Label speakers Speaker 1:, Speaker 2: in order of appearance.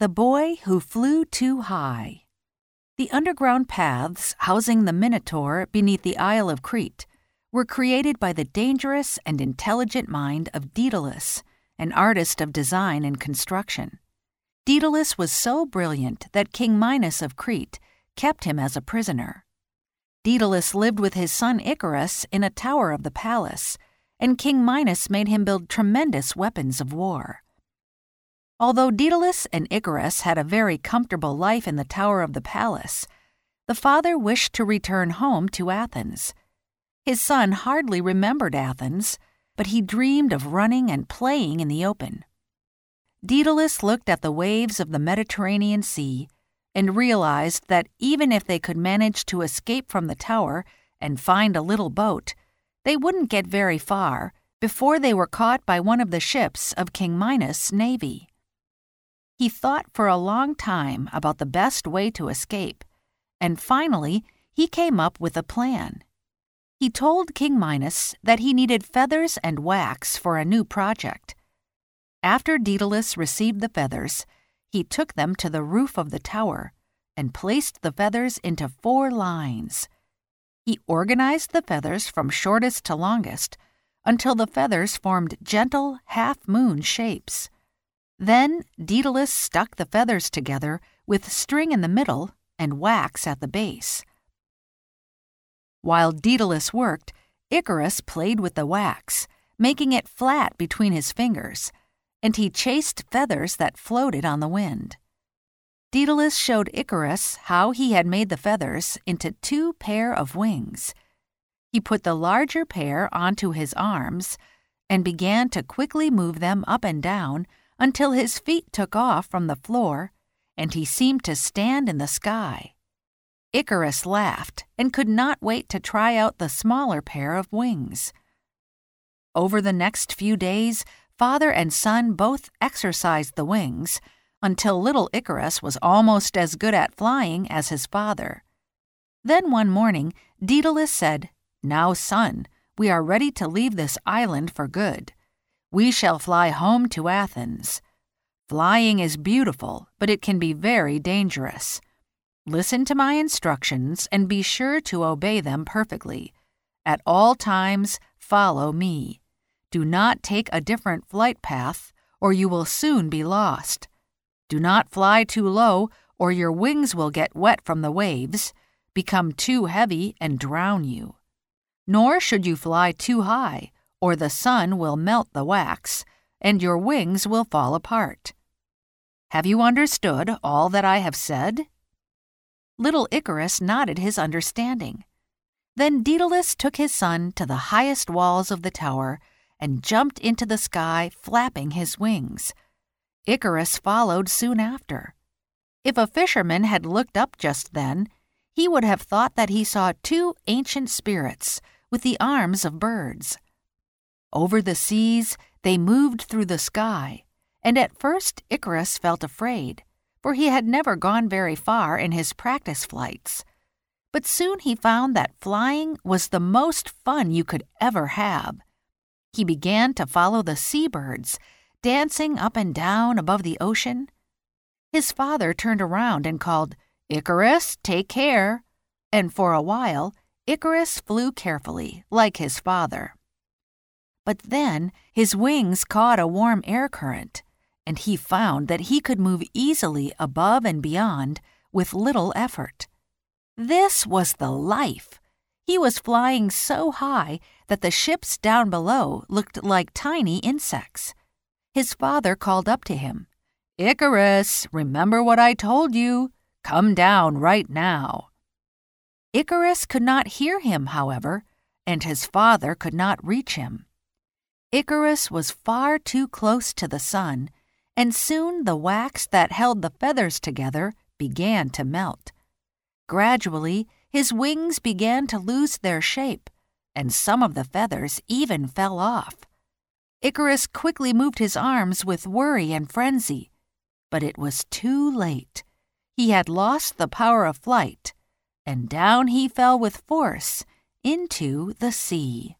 Speaker 1: The Boy Who Flew Too High. The underground paths housing the Minotaur beneath the Isle of Crete were created by the dangerous and intelligent mind of Daedalus, an artist of design and construction. Daedalus was so brilliant that King Minos of Crete kept him as a prisoner. Daedalus lived with his son Icarus in a tower of the palace, and King Minos made him build tremendous weapons of war. Although Daedalus and Icarus had a very comfortable life in the tower of the palace, the father wished to return home to Athens. His son hardly remembered Athens, but he dreamed of running and playing in the open. Daedalus looked at the waves of the Mediterranean Sea and realized that even if they could manage to escape from the tower and find a little boat, they wouldn't get very far before they were caught by one of the ships of King Minos' navy. He thought for a long time about the best way to escape, and finally he came up with a plan. He told King Minos that he needed feathers and wax for a new project. After Daedalus received the feathers, he took them to the roof of the tower and placed the feathers into four lines. He organized the feathers from shortest to longest until the feathers formed gentle half moon shapes. Then Daedalus stuck the feathers together with string in the middle and wax at the base. While Daedalus worked, Icarus played with the wax, making it flat between his fingers, and he chased feathers that floated on the wind. Daedalus showed Icarus how he had made the feathers into two pair of wings. He put the larger pair onto his arms and began to quickly move them up and down until his feet took off from the floor and he seemed to stand in the sky. Icarus laughed and could not wait to try out the smaller pair of wings. Over the next few days, father and son both exercised the wings until little Icarus was almost as good at flying as his father. Then one morning, Daedalus said, Now, son, we are ready to leave this island for good. We shall fly home to Athens. Flying is beautiful, but it can be very dangerous. Listen to my instructions and be sure to obey them perfectly. At all times, follow me. Do not take a different flight path, or you will soon be lost. Do not fly too low, or your wings will get wet from the waves, become too heavy, and drown you. Nor should you fly too high or the sun will melt the wax, and your wings will fall apart. Have you understood all that I have said? Little Icarus nodded his understanding. Then Daedalus took his son to the highest walls of the tower and jumped into the sky, flapping his wings. Icarus followed soon after. If a fisherman had looked up just then, he would have thought that he saw two ancient spirits with the arms of birds. Over the seas, they moved through the sky, and at first Icarus felt afraid, for he had never gone very far in his practice flights. But soon he found that flying was the most fun you could ever have. He began to follow the seabirds, dancing up and down above the ocean. His father turned around and called, Icarus, take care. And for a while, Icarus flew carefully, like his father. But then his wings caught a warm air current, and he found that he could move easily above and beyond with little effort. This was the life. He was flying so high that the ships down below looked like tiny insects. His father called up to him, Icarus, remember what I told you. Come down right now. Icarus could not hear him, however, and his father could not reach him. Icarus was far too close to the sun, and soon the wax that held the feathers together began to melt. Gradually, his wings began to lose their shape, and some of the feathers even fell off. Icarus quickly moved his arms with worry and frenzy, but it was too late. He had lost the power of flight, and down he fell with force into the sea.